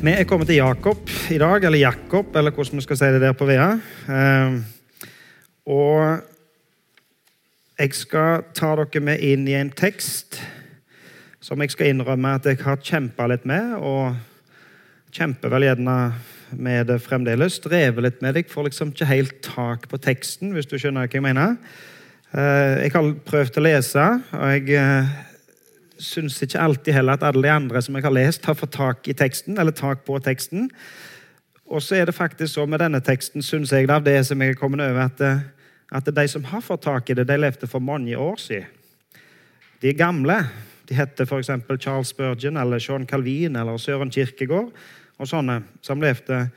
Vi er kommet til Jakob i dag, eller Jakob, eller hvordan vi skal si det der på Vea. Eh, og jeg skal ta dere med inn i en tekst som jeg skal innrømme at jeg har kjempa litt med, og kjemper vel gjerne med det fremdeles. Strever litt med det. Jeg får liksom ikke helt tak på teksten, hvis du skjønner hva jeg mener. Eh, jeg har prøvd å lese, og jeg eh, syns ikke alltid heller at alle de andre som jeg har lest, har fått tak i teksten, eller tak på teksten. Og så er det faktisk så med denne teksten, syns jeg, av det som jeg er kommet over, at, eh, at de som har fått tak i det, de levde for mange år siden. De gamle. De heter f.eks. Charles Spurgeon eller Sean Calvin eller Søren Kirkegård og sånne som levde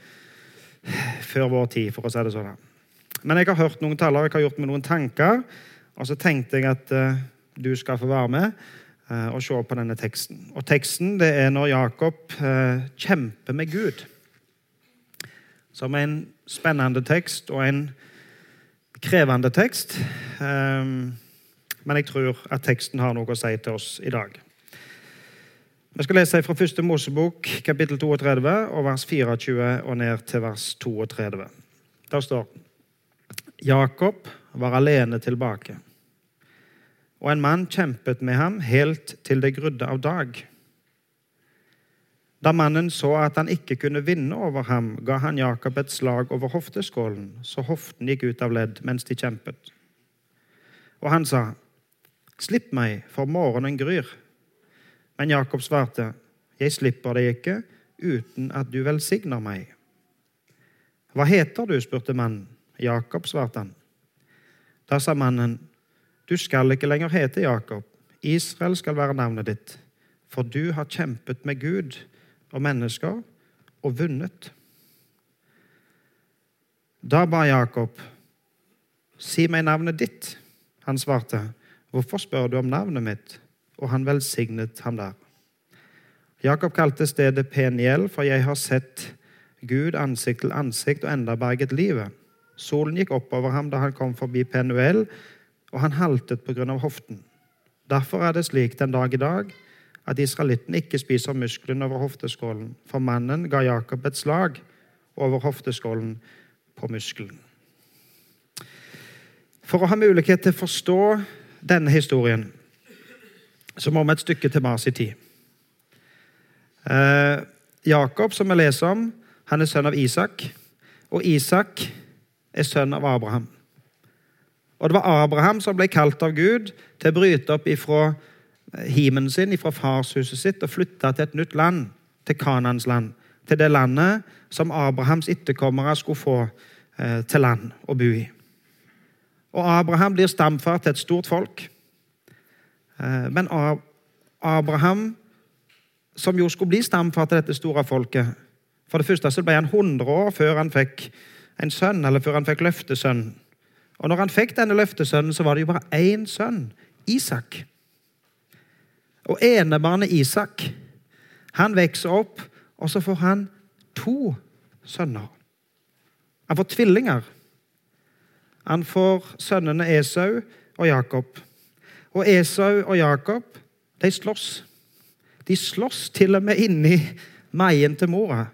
før vår tid, for å si det sånn. Men jeg har hørt noen taler, jeg har gjort meg noen tanker, og så tenkte jeg at uh, du skal få være med og se på denne teksten. Og teksten det er når Jakob uh, kjemper med Gud. Som en spennende tekst og en krevende tekst. Um, men jeg tror at teksten har noe å si til oss i dag. Vi skal lese fra første Mosebok, kapittel 32, og vers 24 og ned til vers 32. Der står Jakob var alene tilbake, og en mann kjempet med ham helt til det grudde av dag. Da mannen så at han ikke kunne vinne over ham, ga han Jakob et slag over hofteskålen, så hoften gikk ut av ledd mens de kjempet. Og han sa, Slipp meg, for morgenen gryr. Men Jakob svarte, Jeg slipper deg ikke uten at du velsigner meg. Hva heter du? spurte mannen. Jakob, svarte han. Da sa mannen, Du skal ikke lenger hete Jakob. Israel skal være navnet ditt, for du har kjempet med Gud og mennesker og vunnet. Da ba Jakob, Si meg navnet ditt. Han svarte, Hvorfor spør du om navnet mitt? Og han velsignet ham der. Jakob kalte stedet Peniel, for jeg har sett Gud ansikt til ansikt og enda berget livet. Solen gikk oppover ham da han kom forbi Penuel, og han haltet av hoften. Derfor er det slik den dag i dag at israelitten ikke spiser muskelen over hofteskålen, for mannen ga Jakob et slag over hofteskålen på muskelen. For å ha mulighet til å forstå denne historien, så må vi et stykke til Mars i tid. Eh, Jakob, som vi leser om, han er sønn av Isak. Og Isak er sønn av Abraham. Og det var Abraham som ble kalt av Gud til å bryte opp ifra himen sin, ifra farshuset sitt, og flytte til et nytt land, til Kanans land. Til det landet som Abrahams etterkommere skulle få eh, til land å bo i. Og Abraham blir stamfar til et stort folk. Eh, men Abraham, som jo skulle bli stamfar til dette store folket For det første så ble han 100 år før han fikk en sønn, eller før han fikk løftesønnen. Og når han fikk denne løftesønnen, så var det jo bare én sønn, Isak. Og enebarnet Isak, han vokser opp, og så får han to sønner. Han får tvillinger. Han får sønnene Esau og Jakob. Og Esau og Jakob de slåss. De slåss til og med inni meien til mora.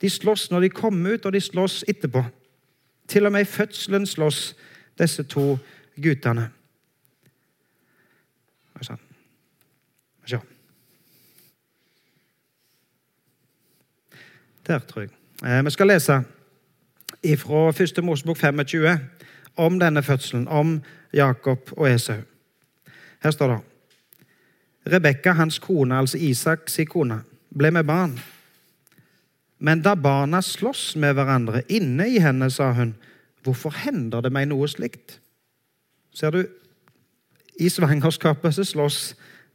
De slåss når de kom ut, og de slåss etterpå. Til og med i fødselen slåss disse to guttene. Der, tror jeg. Eh, vi skal lese fra 1. Mosebok 25 om denne fødselen, om Jakob og Esau. Her står det Rebekka, hans kone, altså Isaks kone, ble med barn. Men da barna slåss med hverandre inne i henne, sa hun, hvorfor hender det meg noe slikt? Ser du, i svangerskapet så slåss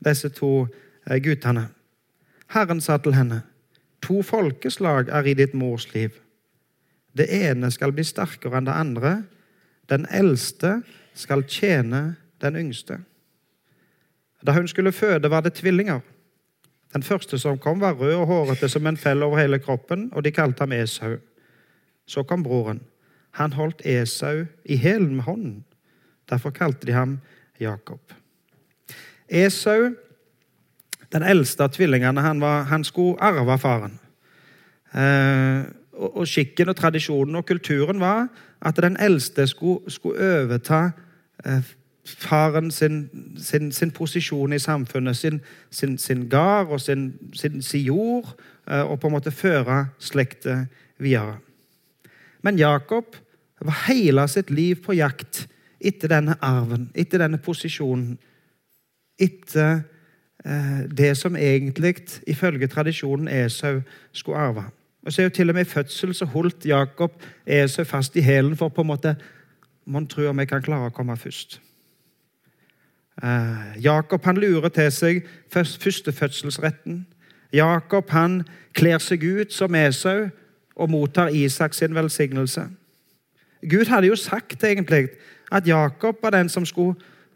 disse to eh, guttene. Herren sa til henne, to folkeslag er i ditt mors liv. Det ene skal bli sterkere enn det andre, den eldste skal tjene den yngste. Da hun skulle føde, var det tvillinger. Den første som kom, var rød og hårete som en fell over hele kroppen, og de kalte ham Esau. Så kom broren. Han holdt Esau i hælen med hånden. Derfor kalte de ham Jakob. Esau, den eldste av tvillingene, han, var, han skulle arve faren. Eh, og, og skikken og tradisjonen og kulturen var at den eldste skulle, skulle overta eh, faren sin, sin, sin, posisjon i samfunnet, sin, sin, sin gard og sin, jord, eh, og på en måte føre slektet videre. Men Jakob var hele sitt liv på jakt etter denne arven, etter denne posisjonen. Etter eh, det som egentlig, ifølge tradisjonen, Esau skulle arve. Og så er jo Til og med i fødsel så holdt Jakob Esau fast i hælen for på en måte Man tror om jeg kan klare å komme først. Eh, Jakob han lurer til seg førstefødselsretten. Jakob han kler seg ut som Esau og mottar Isak sin velsignelse. Gud hadde jo sagt egentlig at Jakob var den som skulle,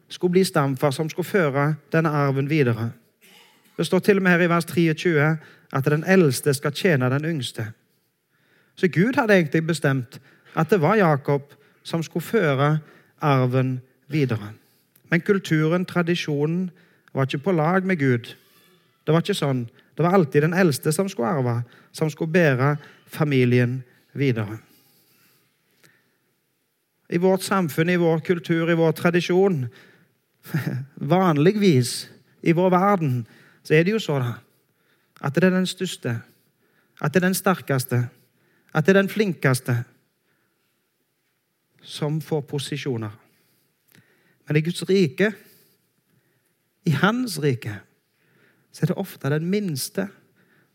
skulle bli stamfar, som skulle føre denne arven videre. Det står til og med her i vers 23 at den eldste skal tjene den yngste. Så Gud hadde egentlig bestemt at det var Jakob som skulle føre arven videre. Men kulturen, tradisjonen, var ikke på lag med Gud. Det var ikke sånn. Det var alltid den eldste som skulle arve, som skulle bære familien videre. I vårt samfunn, i vår kultur, i vår tradisjon Vanligvis i vår verden så er det jo sånn at det er den største, at det er den sterkeste, at det er den flinkeste som får posisjoner. Men i Guds rike, i Hans rike, så er det ofte den minste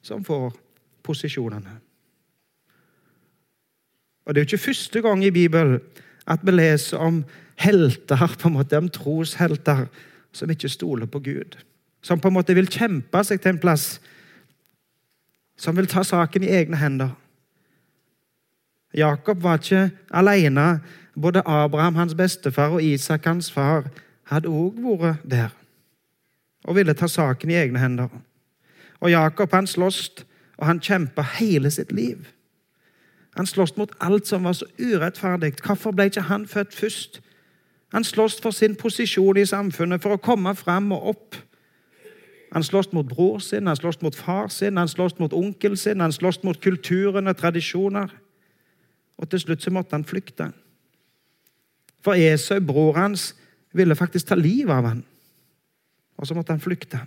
som får posisjonene. Og Det er jo ikke første gang i Bibelen at vi leser om helter, på en måte, om troshelter som ikke stoler på Gud. Som på en måte vil kjempe seg til en plass. Som vil ta saken i egne hender. Jakob var ikke alene både Abraham, hans bestefar, og Isak, hans far, hadde òg vært der og ville ta saken i egne hender. Og Jakob han sloss, og han kjempa hele sitt liv. Han sloss mot alt som var så urettferdig. Hvorfor ble ikke han født først? Han sloss for sin posisjon i samfunnet, for å komme fram og opp. Han sloss mot bror sin, han sloss mot far sin, han sloss mot onkel sin, han sloss mot kulturen og tradisjoner. Og til slutt så måtte han flykte. For Esau, bror hans, ville faktisk ta livet av han. Og så måtte han flykte.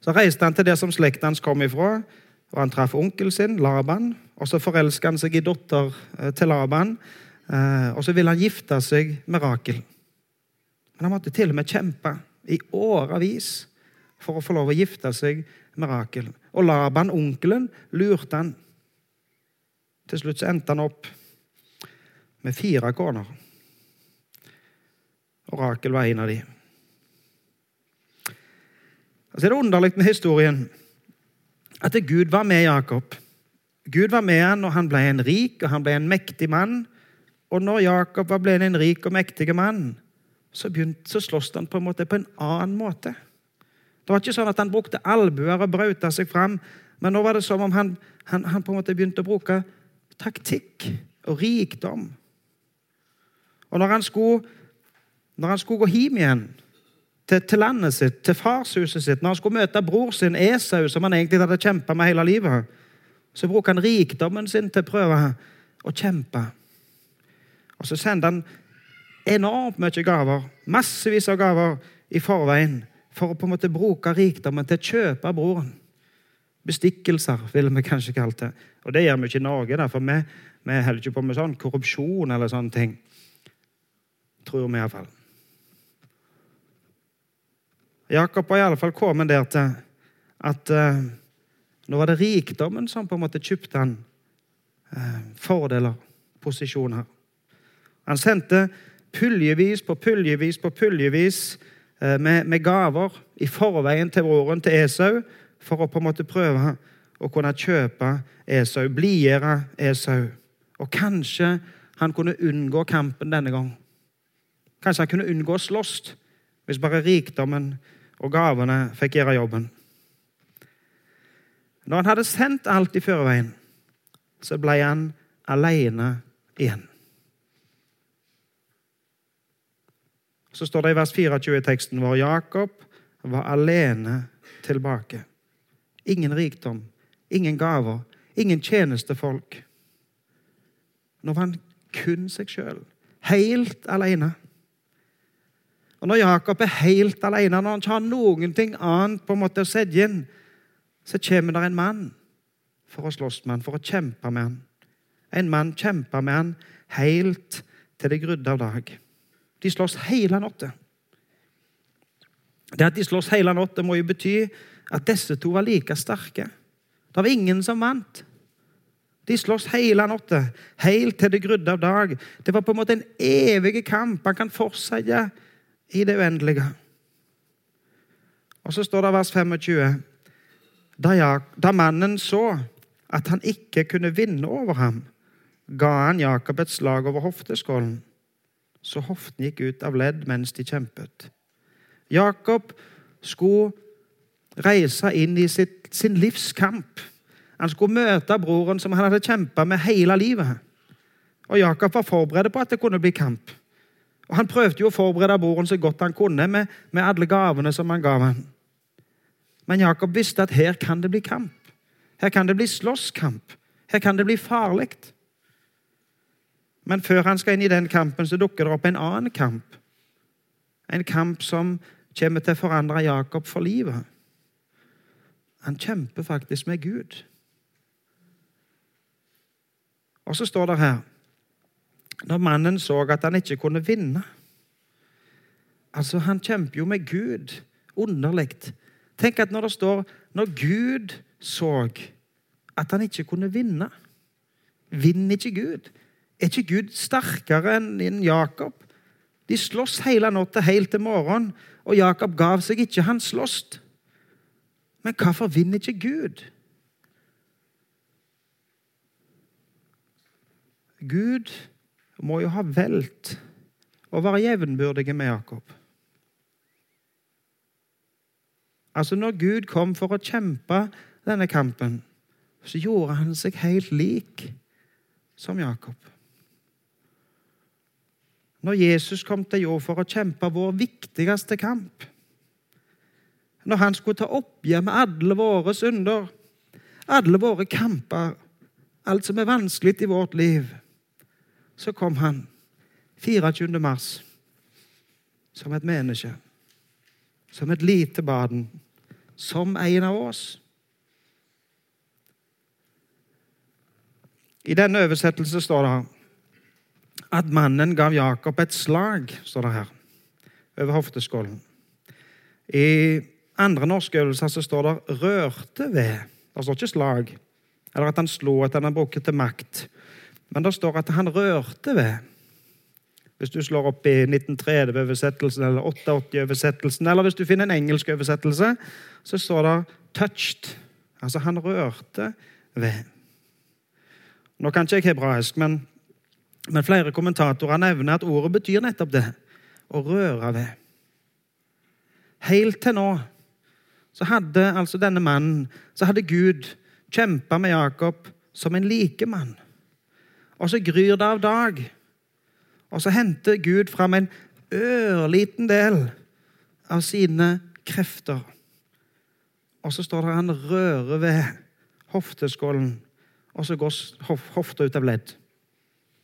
Så reiste han til det som slekten hans kom ifra, og han traff onkelen sin, Laban. Og så forelska han seg i datter eh, til Laban, eh, og så ville han gifte seg med Rakel. Men han måtte til og med kjempe i årevis for å få lov å gifte seg med Rakel. Og Laban, onkelen, lurte han. Til slutt så endte han opp med fire koner. Og Rakel var en av de. Og det er underlig med historien at Gud var med Jakob. Gud var med han når han ble en rik og han ble en mektig mann. Og når Jakob blitt en rik og mektig mann, så, begynte, så sloss han på en måte på en annen måte. Det var ikke sånn at han brukte albuer og brauta seg fram, men nå var det som om han, han, han på en måte begynte å bruke taktikk og rikdom og når han skulle, når han skulle gå hjem igjen til, til, landet sitt, til farshuset sitt, når han skulle møte bror sin Esau, som han egentlig hadde kjempa med hele livet, så bruker han rikdommen sin til å prøve å kjempe. Og så sender han enormt mye gaver, massevis av gaver, i forveien for å på en måte bruke rikdommen til å kjøpe broren. Bestikkelser, ville vi kanskje kalt det. Og det gjør vi ikke i Norge, for vi, vi holder ikke på med sånn korrupsjon eller sånne ting. Tror vi iallfall. Jakob har iallfall kommet der til at uh, nå var det rikdommen som på en måte kjøpte han fordeler, fordeler, posisjoner. Han sendte puljevis på puljevis på puljevis uh, med, med, gaver i forveien til broren til Esau for å på en måte prøve å kunne kjøpe Esau, blidgjøre Esau. Og kanskje han kunne unngå kampen denne gang. Kanskje han kunne unngå å slåss hvis bare rikdommen og gavene fikk gjøre jobben. Når han hadde sendt alt i førveien, så ble han alene igjen. Så står det i vers 24 i teksten vår Jakob var alene tilbake. Ingen rikdom, ingen gaver, ingen tjenestefolk. Nå var han kun seg sjøl, helt alene. Og Når Jakob er helt alene, når han ikke har noen ting annet på en måte å sette inn, så kommer det en mann for å slåss med han, for å kjempe med han. En mann kjemper med han helt til det grudde av dag. De slåss hele natta. Det at de slåss hele natta, må jo bety at disse to var like sterke. Det var ingen som vant. De slåss hele natta, helt til det grudde av dag. Det var på en måte en evig kamp. Han kan fortsette i det uendelige. Og så står det vers 25. Da, mannen så at han ikke kunne vinne over ham, ga han Jakob et slag over hofteskålen, så hoften gikk ut av ledd mens de kjempet. Jakob skulle reise inn i sitt, sin livskamp. Han skulle møte broren som han hadde kjempa med hele livet. Og Jakob var forberedt på at det kunne bli kamp. Og Han prøvde jo å forberede broren så godt han kunne med, med alle gavene som han gav ham. Men Jakob visste at her kan det bli kamp. Her kan det bli slåsskamp. Her kan det bli farlig. Men før han skal inn i den kampen, så dukker det opp en annen kamp. En kamp som kommer til å forandre Jakob for livet. Han kjemper faktisk med Gud. Og så står det her Når mannen så at han ikke kunne vinne Altså, Han kjemper jo med Gud. Underlig. Tenk at når det står når Gud så at han ikke kunne vinne Vinner ikke Gud? Er ikke Gud sterkere enn Jakob? De slåss hele natta helt til morgenen, og Jakob gav seg ikke. Han slåss. Men hvorfor vinner ikke Gud? Gud må jo ha velt å være jevnbyrdige med Jakob. Altså Når Gud kom for å kjempe denne kampen, så gjorde han seg helt lik som Jakob. Når Jesus kom til jord for å kjempe vår viktigste kamp, når han skulle ta oppgjør med alle våre synder, alle våre kamper, alt som er vanskelig i vårt liv, så kom han 24. mars som et menneske, som et lite barn, som en av oss. I denne oversettelsen står det at mannen gav Jakob et slag, står det her, over hofteskålen. I andre norske øvelser så står det 'rørte ved'. Det står ikke 'slag', eller at han slo, at han brukte makt. Men det står at han rørte ved. Hvis du slår opp i 1930-oversettelsen eller 88-oversettelsen, eller hvis du finner en engelsk oversettelse, så står det 'touched'. Altså, han rørte ved. Nå kan ikke jeg hebraisk, men, men flere kommentatorer nevner at ordet betyr nettopp det. Å røre ved. Helt til nå så hadde altså denne mannen, så hadde Gud kjempa med Jakob som en likemann. Og så gryr det av dag. Og så henter Gud fram en ørliten del av sine krefter. Og så står det han rører ved hofteskålen og så går hofta ut av ledd.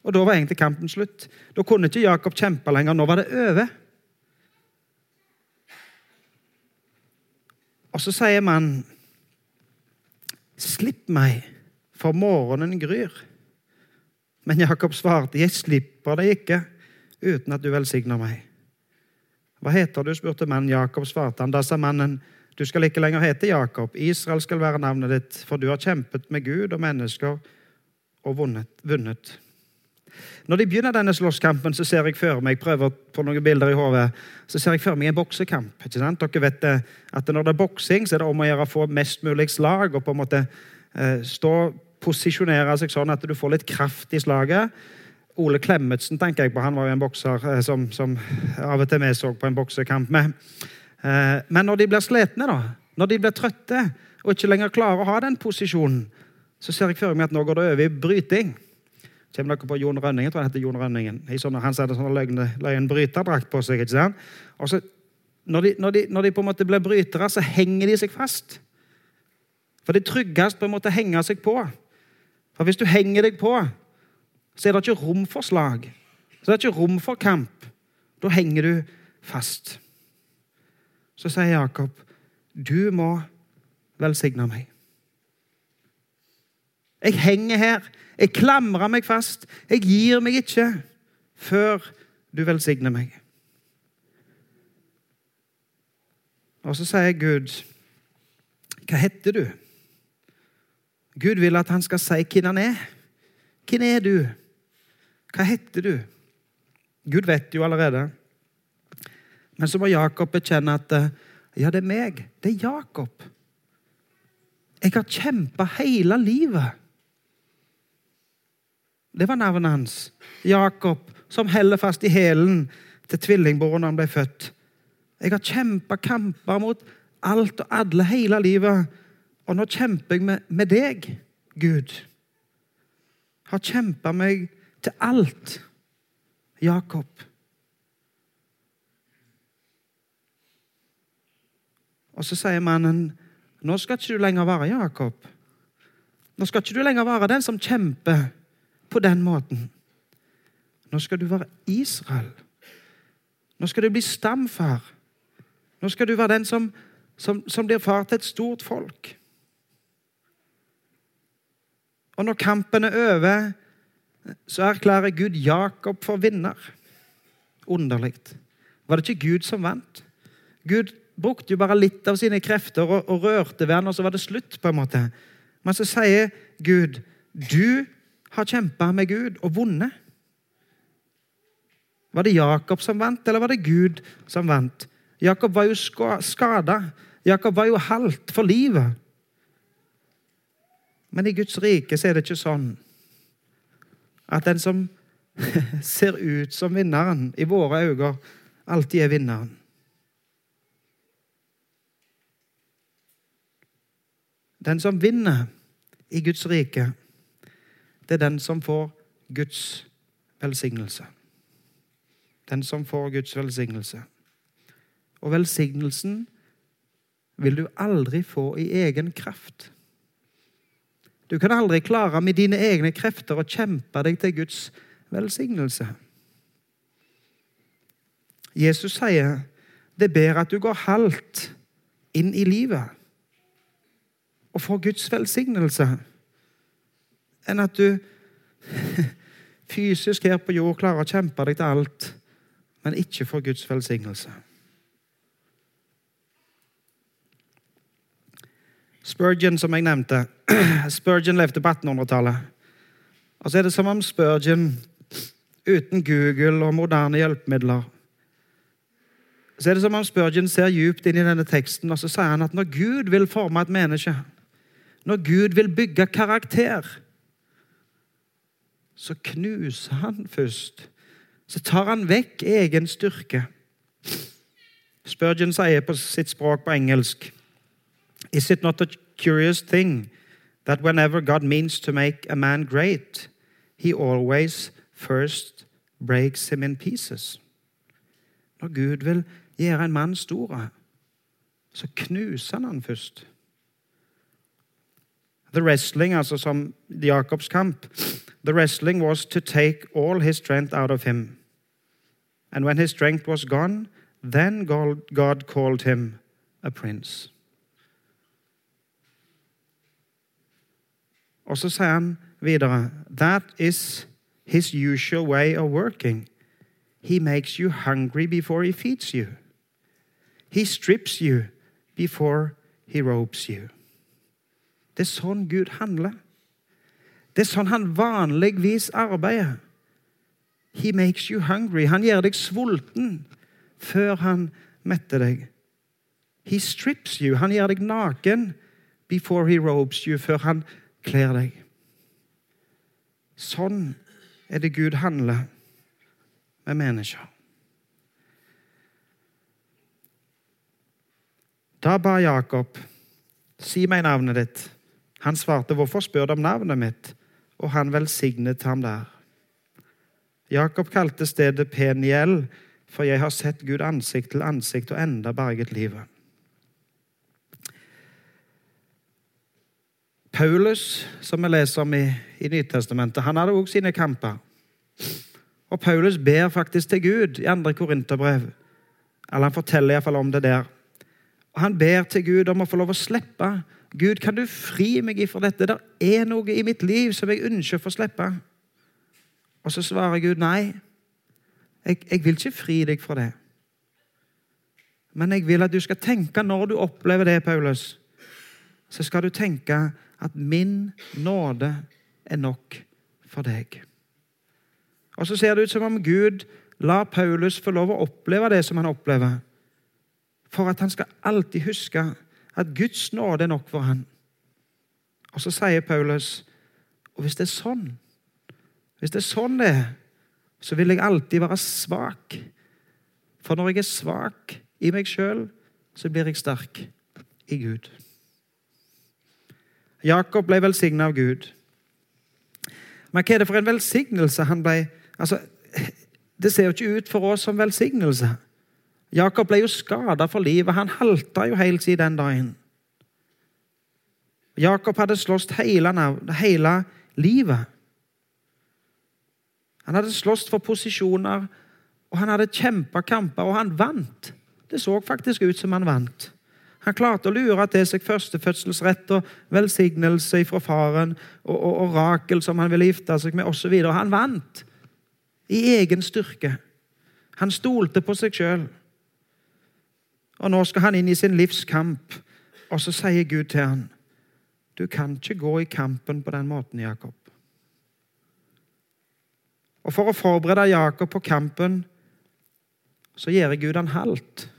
Og Da var egentlig kampen slutt. Da kunne ikke Jakob kjempe lenger. Nå var det over. Og så sier mannen, 'Slipp meg, for morgenen gryr.' Men Jakob svarte, 'Jeg slipper deg ikke uten at du velsigner meg.' 'Hva heter du?' spurte mannen. Jakob svarte han. Da sa mannen, du skal ikke lenger hete Jakob. Israel skal være navnet ditt, for du har kjempet med Gud og mennesker og vunnet. vunnet. Når de begynner denne slåsskampen, så ser jeg for meg jeg prøver på noen bilder i hodet, så ser jeg for meg en boksekamp. ikke sant? Dere vet at Når det er boksing, så er det om å gjøre å få mest mulig slag og på en måte eh, stå, posisjonere seg sånn at du får litt kraft i slaget. Ole Klemetsen tenker jeg på, han var jo en bokser eh, som, som av og til vi så på en boksekamp med. Eh, men når de blir slitne, da, når de blir trøtte og ikke lenger klarer å ha den posisjonen, så ser jeg for meg at nå går det over i bryting. Kommer dere på Jon Rønningen? tror jeg heter Jon Rønningen. Sånne, han hadde sånn løgn bryterdrakt på seg. ikke sant? Og så, når de, når, de, når de, på en måte blir brytere, så henger de seg fast. For det er tryggest på en måte å henge seg på. For hvis du henger deg på, så er det ikke rom for slag. Så det er ikke rom for kamp. Da henger du fast. Så sier Jakob, du må velsigne meg. Jeg henger her. Jeg klamrer meg fast. Jeg gir meg ikke før du velsigner meg. Og så sier Gud, hva heter du? Gud vil at han skal si hvem han er. Hvem er du? Hva heter du? Gud vet jo allerede. Men så må Jakob bekjenne at ja, det er meg. Det er Jakob. Jeg har kjempa hele livet. Det var navnet hans. Jakob, som heller fast i hælen til tvillingbroren han ble født. Jeg har kjempa kamper mot alt og alle hele livet. Og nå kjemper jeg med, med deg, Gud. Har kjempa meg til alt. Jakob. Og så sier mannen, 'Nå skal ikke du lenger være Jakob.' 'Nå skal ikke du lenger være den som kjemper på den måten.' 'Nå skal du være Israel.' 'Nå skal du bli stamfar.' 'Nå skal du være den som, som, som blir far til et stort folk.' Og når kampen er over, så erklærer Gud Jakob for vinner. Underlig. Var det ikke Gud som vant? Gud brukte jo bare litt av sine krefter og, og rørte ved han, og så var det slutt. på en måte. Men så sier Gud, 'Du har kjempa med Gud og vunnet'. Var det Jakob som vant, eller var det Gud som vant? Jakob var jo skada. Jakob var jo halvt for livet. Men i Guds rike så er det ikke sånn at den som ser ut som vinneren i våre øyne, alltid er vinneren. Den som vinner i Guds rike, det er den som får Guds velsignelse. Den som får Guds velsignelse. Og velsignelsen vil du aldri få i egen kraft. Du kan aldri klare med dine egne krefter å kjempe deg til Guds velsignelse. Jesus sier det ber at du går halvt inn i livet og får Guds velsignelse, enn at du fysisk her på jord klarer å kjempe deg til alt, men ikke får Guds velsignelse. Spurgeon, som jeg nevnte Spurgeon levde på 1800-tallet. Og så er det som om Spurgeon, uten Google og moderne hjelpemidler så er det som om Spurgeon ser djupt inn i denne teksten og så sier han at når Gud vil forme et menneske når Gud vil bygge karakter, så knuser han først. Så tar han vekk egen styrke. Spurgeon sier på sitt språk på engelsk Is it not a curious thing that whenever God means to make a man great, he always first breaks him in pieces? Når Gud vil gjøre en mann stor, så knuser han han først. The wrestling, altså som Jakobs kamp, the wrestling was to take all his strength out of him. And when his strength was gone, then God called him a prince. Og så sier han videre That is his usual way of working. He makes you hungry before he feeds you. He strips you before he ropes you. Det er sånn Gud handler. Det er sånn han vanligvis arbeider. He makes you hungry. Han gjør deg sulten før han metter deg. He strips you. Han gjør deg naken before he robes you, før han kler deg. Sånn er det Gud handler med mennesker. Da ba Jakob, si meg navnet ditt. Han svarte, 'Hvorfor spør du om navnet mitt?' Og han velsignet ham der. Jakob kalte stedet Peniel, for jeg har sett Gud ansikt til ansikt og enda berget livet. Paulus, som vi leser om i, i Nytestamentet, han hadde også sine kamper. Og Paulus ber faktisk til Gud i andre Korinterbrev. Eller han forteller iallfall om det der. Og Han ber til Gud om å få lov å slippe. Gud, kan du fri meg ifra dette? Det er noe i mitt liv som jeg ønsker å få slippe. Og så svarer Gud nei. Jeg, jeg vil ikke fri deg fra det. Men jeg vil at du skal tenke når du opplever det, Paulus, så skal du tenke at min nåde er nok for deg. Og så ser det ut som om Gud lar Paulus få lov å oppleve det som han opplever, for at han skal alltid huske at Guds nåde er nok for han. Og så sier Paulus og hvis det er sånn, hvis det er sånn det er, så vil jeg alltid være svak. For når jeg er svak i meg sjøl, så blir jeg sterk i Gud. Jakob ble velsigna av Gud. Men hva er det for en velsignelse han ble altså, Det ser jo ikke ut for oss som velsignelse. Jakob ble jo skada for livet. Han halta jo helt siden den dagen. Jakob hadde slåss hele, hele livet. Han hadde slåss for posisjoner, og han hadde kjempa kamper, og han vant. Det så faktisk ut som han vant. Han klarte å lure til seg førstefødselsrett og velsignelse fra faren og, og, og Rakel som han ville gifte seg med, osv. Han vant i egen styrke. Han stolte på seg sjøl. Og nå skal han inn i sin livskamp, og så sier Gud til han, Du kan ikke gå i kampen på den måten, Jakob. Og For å forberede Jakob på kampen så gjør Gud han halt.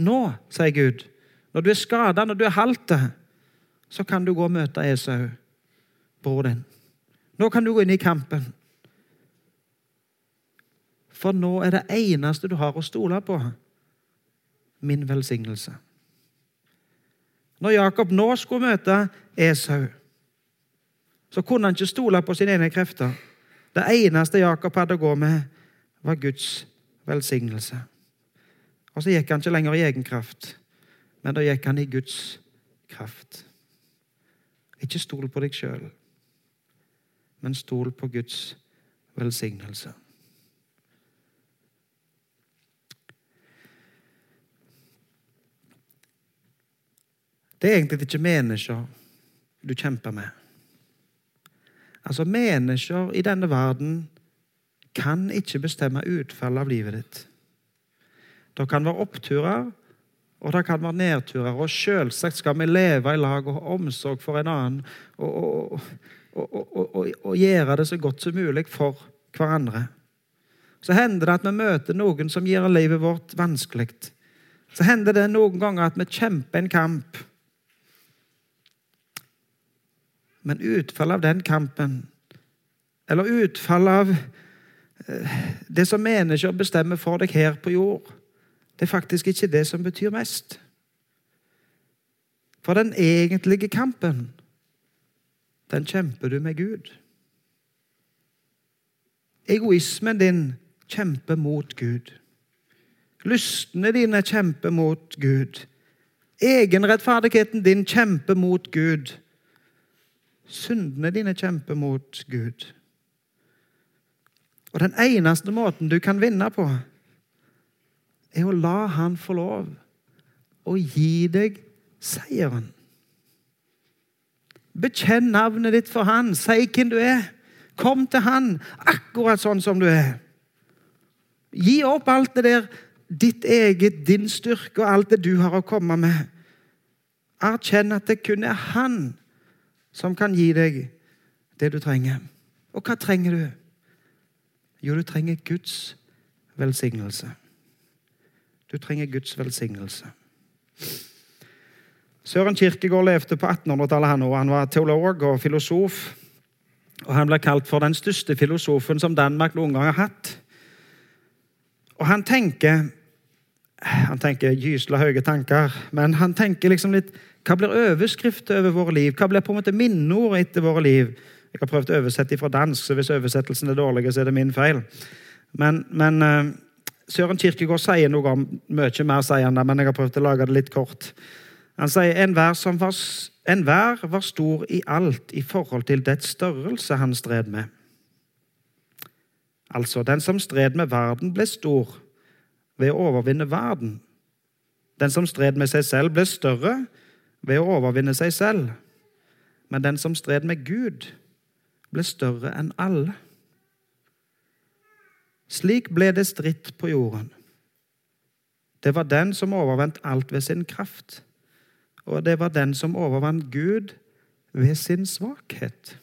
Nå, sier Gud, når du er skada, når du er halt, så kan du gå og møte Esau, bror din. Nå kan du gå inn i kampen. For nå er det eneste du har å stole på, min velsignelse. Når Jakob nå skulle møte Esau, så kunne han ikke stole på sine egne krefter. Det eneste Jakob hadde å gå med, var Guds velsignelse. Og så gikk han ikke lenger i egen kraft, men da gikk han i Guds kraft. Ikke stol på deg sjøl, men stol på Guds velsignelse. Det er egentlig ikke mennesker du kjemper med. Altså, Mennesker i denne verden kan ikke bestemme utfallet av livet ditt. Det kan være oppturer, og det kan være nedturer. Og selvsagt skal vi leve i lag og ha omsorg for en annen og, og, og, og, gjøre det så godt som mulig for hverandre. Så hender det at vi møter noen som gjør livet vårt vanskelig. Så hender det noen ganger at vi kjemper en kamp. Men utfallet av den kampen, eller utfallet av eh, det som mennesker bestemmer for deg her på jord, det er faktisk ikke det som betyr mest. For den egentlige kampen, den kjemper du med Gud. Egoismen din kjemper mot Gud. Lystene dine kjemper mot Gud. Egenrettferdigheten din kjemper mot Gud. Syndene dine kjemper mot Gud. Og den eneste måten du kan vinne på, er å la han få lov å gi deg seieren. Bekjenn navnet ditt for han. Si hvem du er. Kom til han akkurat sånn som du er. Gi opp alt det der, ditt eget, din styrke og alt det du har å komme med. Erkjenn at det kun er han som kan gi deg det du trenger. Og hva trenger du? Jo, du trenger Guds velsignelse. Du trenger Guds velsignelse. Søren Kirkegård levde på 1800-tallet. Han, han var teolog og filosof. Og Han ble kalt for den største filosofen som Danmark noen gang har hatt. Og han tenker han tenker gysla høye tanker, men han tenker liksom litt Hva blir overskrift over våre liv? Hva blir på en måte minneord etter våre liv? Jeg har prøvd å oversette fra dansk, så hvis oversettelsen er dårlig, så er det min feil. Men, men Søren Kirkegård sier noe om mye mer, sier han men jeg har prøvd å lage det litt kort. Han sier enhver, var, enhver var stor i alt i forhold til dets størrelse han stred med. Altså, den som stred med verden, ble stor ved å overvinne verden. Den som stred med seg selv, ble større ved å overvinne seg selv. Men den som stred med Gud, ble større enn alle. Slik ble det stritt på jorden. Det var den som overvant alt ved sin kraft, og det var den som overvant Gud ved sin svakhet.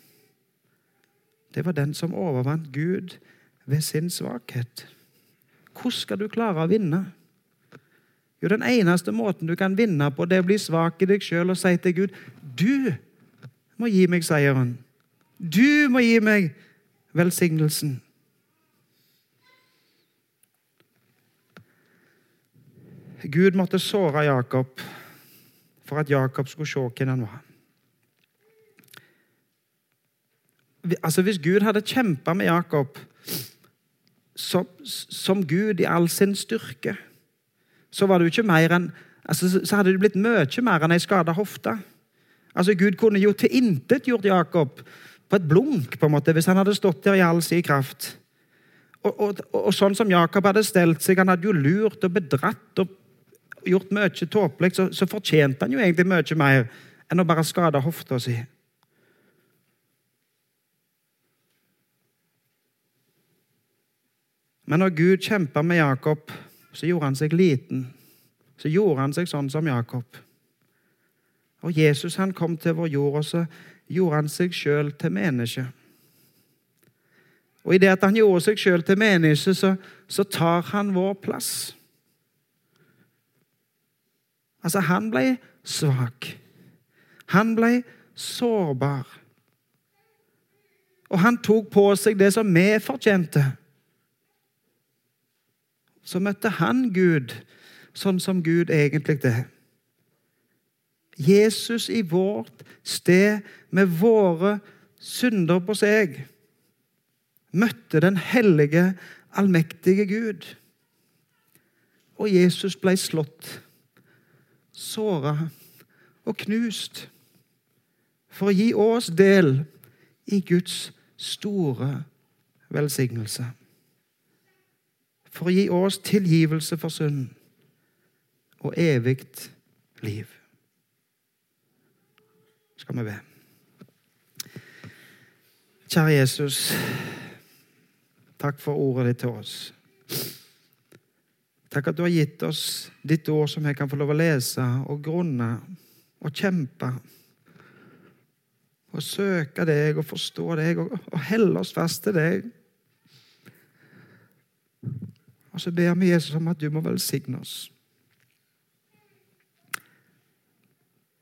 Det var den som overvant Gud ved sin svakhet. Hvordan skal du klare å vinne? Jo, Den eneste måten du kan vinne på, det er å bli svak i deg sjøl og si til Gud Du må gi meg seieren. Du må gi meg velsignelsen. Gud måtte såre Jakob for at Jakob skulle se hvem han var. Altså, Hvis Gud hadde kjempa med Jakob som, som, Gud i all sin styrke, så enn altså, så hadde det blitt mye mer enn ei skada hofte. Altså, Gud kunne jo tilintetgjort Jakob på et blunk på en måte, hvis han hadde stått der i all sin kraft. Og, og, og, sånn som Jakob hadde stelt seg, han hadde jo lurt og bedratt og gjort mye tåpelig, så, så fortjente han jo egentlig mye mer enn å bare skade hofta si. Men når Gud kjempa med Jakob, så gjorde han seg liten. Så gjorde han seg sånn som Jakob. Og Jesus han kom til vår jord, og så gjorde han seg sjøl til menneske. Og i det at han gjorde seg sjøl til menneske, så, så tar han vår plass. Altså, han ble svak. Han ble sårbar. Og han tok på seg det som vi fortjente. Så møtte han Gud sånn som Gud egentlig er. Jesus i vårt sted med våre synder på seg møtte den hellige, allmektige Gud. Og Jesus ble slått såra og knust for å gi oss del i Guds store velsignelse. For å gi oss tilgivelse for synd og evig liv. Skal vi be. Kjære Jesus, takk for ordet ditt til oss. Takk at du har gitt oss ditt ord som jeg kan få lov å lese og grunne og kjempe. Og søke deg og forstå deg og, og helle oss fast til deg. Og så ber vi Jesus om at du må velsigne oss.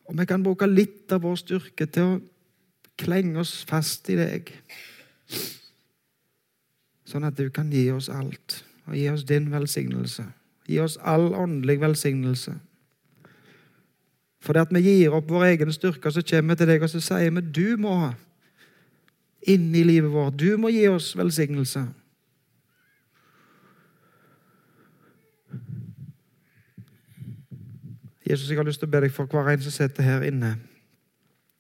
Og vi kan bruke litt av vår styrke til å klenge oss fast i deg. Sånn at du kan gi oss alt og gi oss din velsignelse. Gi oss all åndelig velsignelse. For det at vi gir opp vår egen styrke, så kommer vi til deg og så sier vi du må inn i livet vårt. Du må gi oss velsignelse. Jesus, jeg har lyst til å be deg for hver en som sitter her inne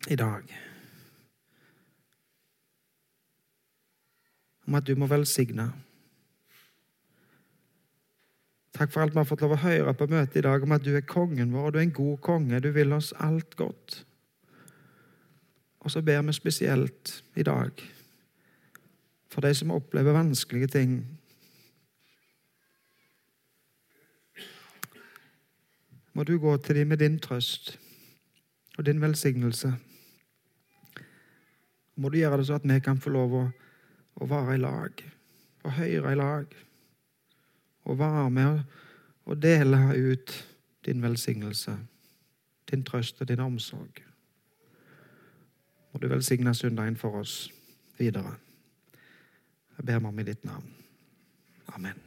i dag. Om at du må velsigne. Takk for alt vi har fått lov å høre på møtet i dag om at du er kongen vår, og du er en god konge. Du vil oss alt godt. Og så ber vi spesielt i dag for de som opplever vanskelige ting. Må du gå til dem med din trøst og din velsignelse. Må du gjøre det så at vi kan få lov å, å være i lag og høre i lag og være med og dele ut din velsignelse, din trøst og din omsorg. Må du velsigne søndagen for oss videre. Jeg ber meg om i ditt navn. Amen.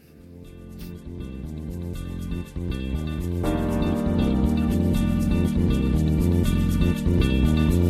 Thank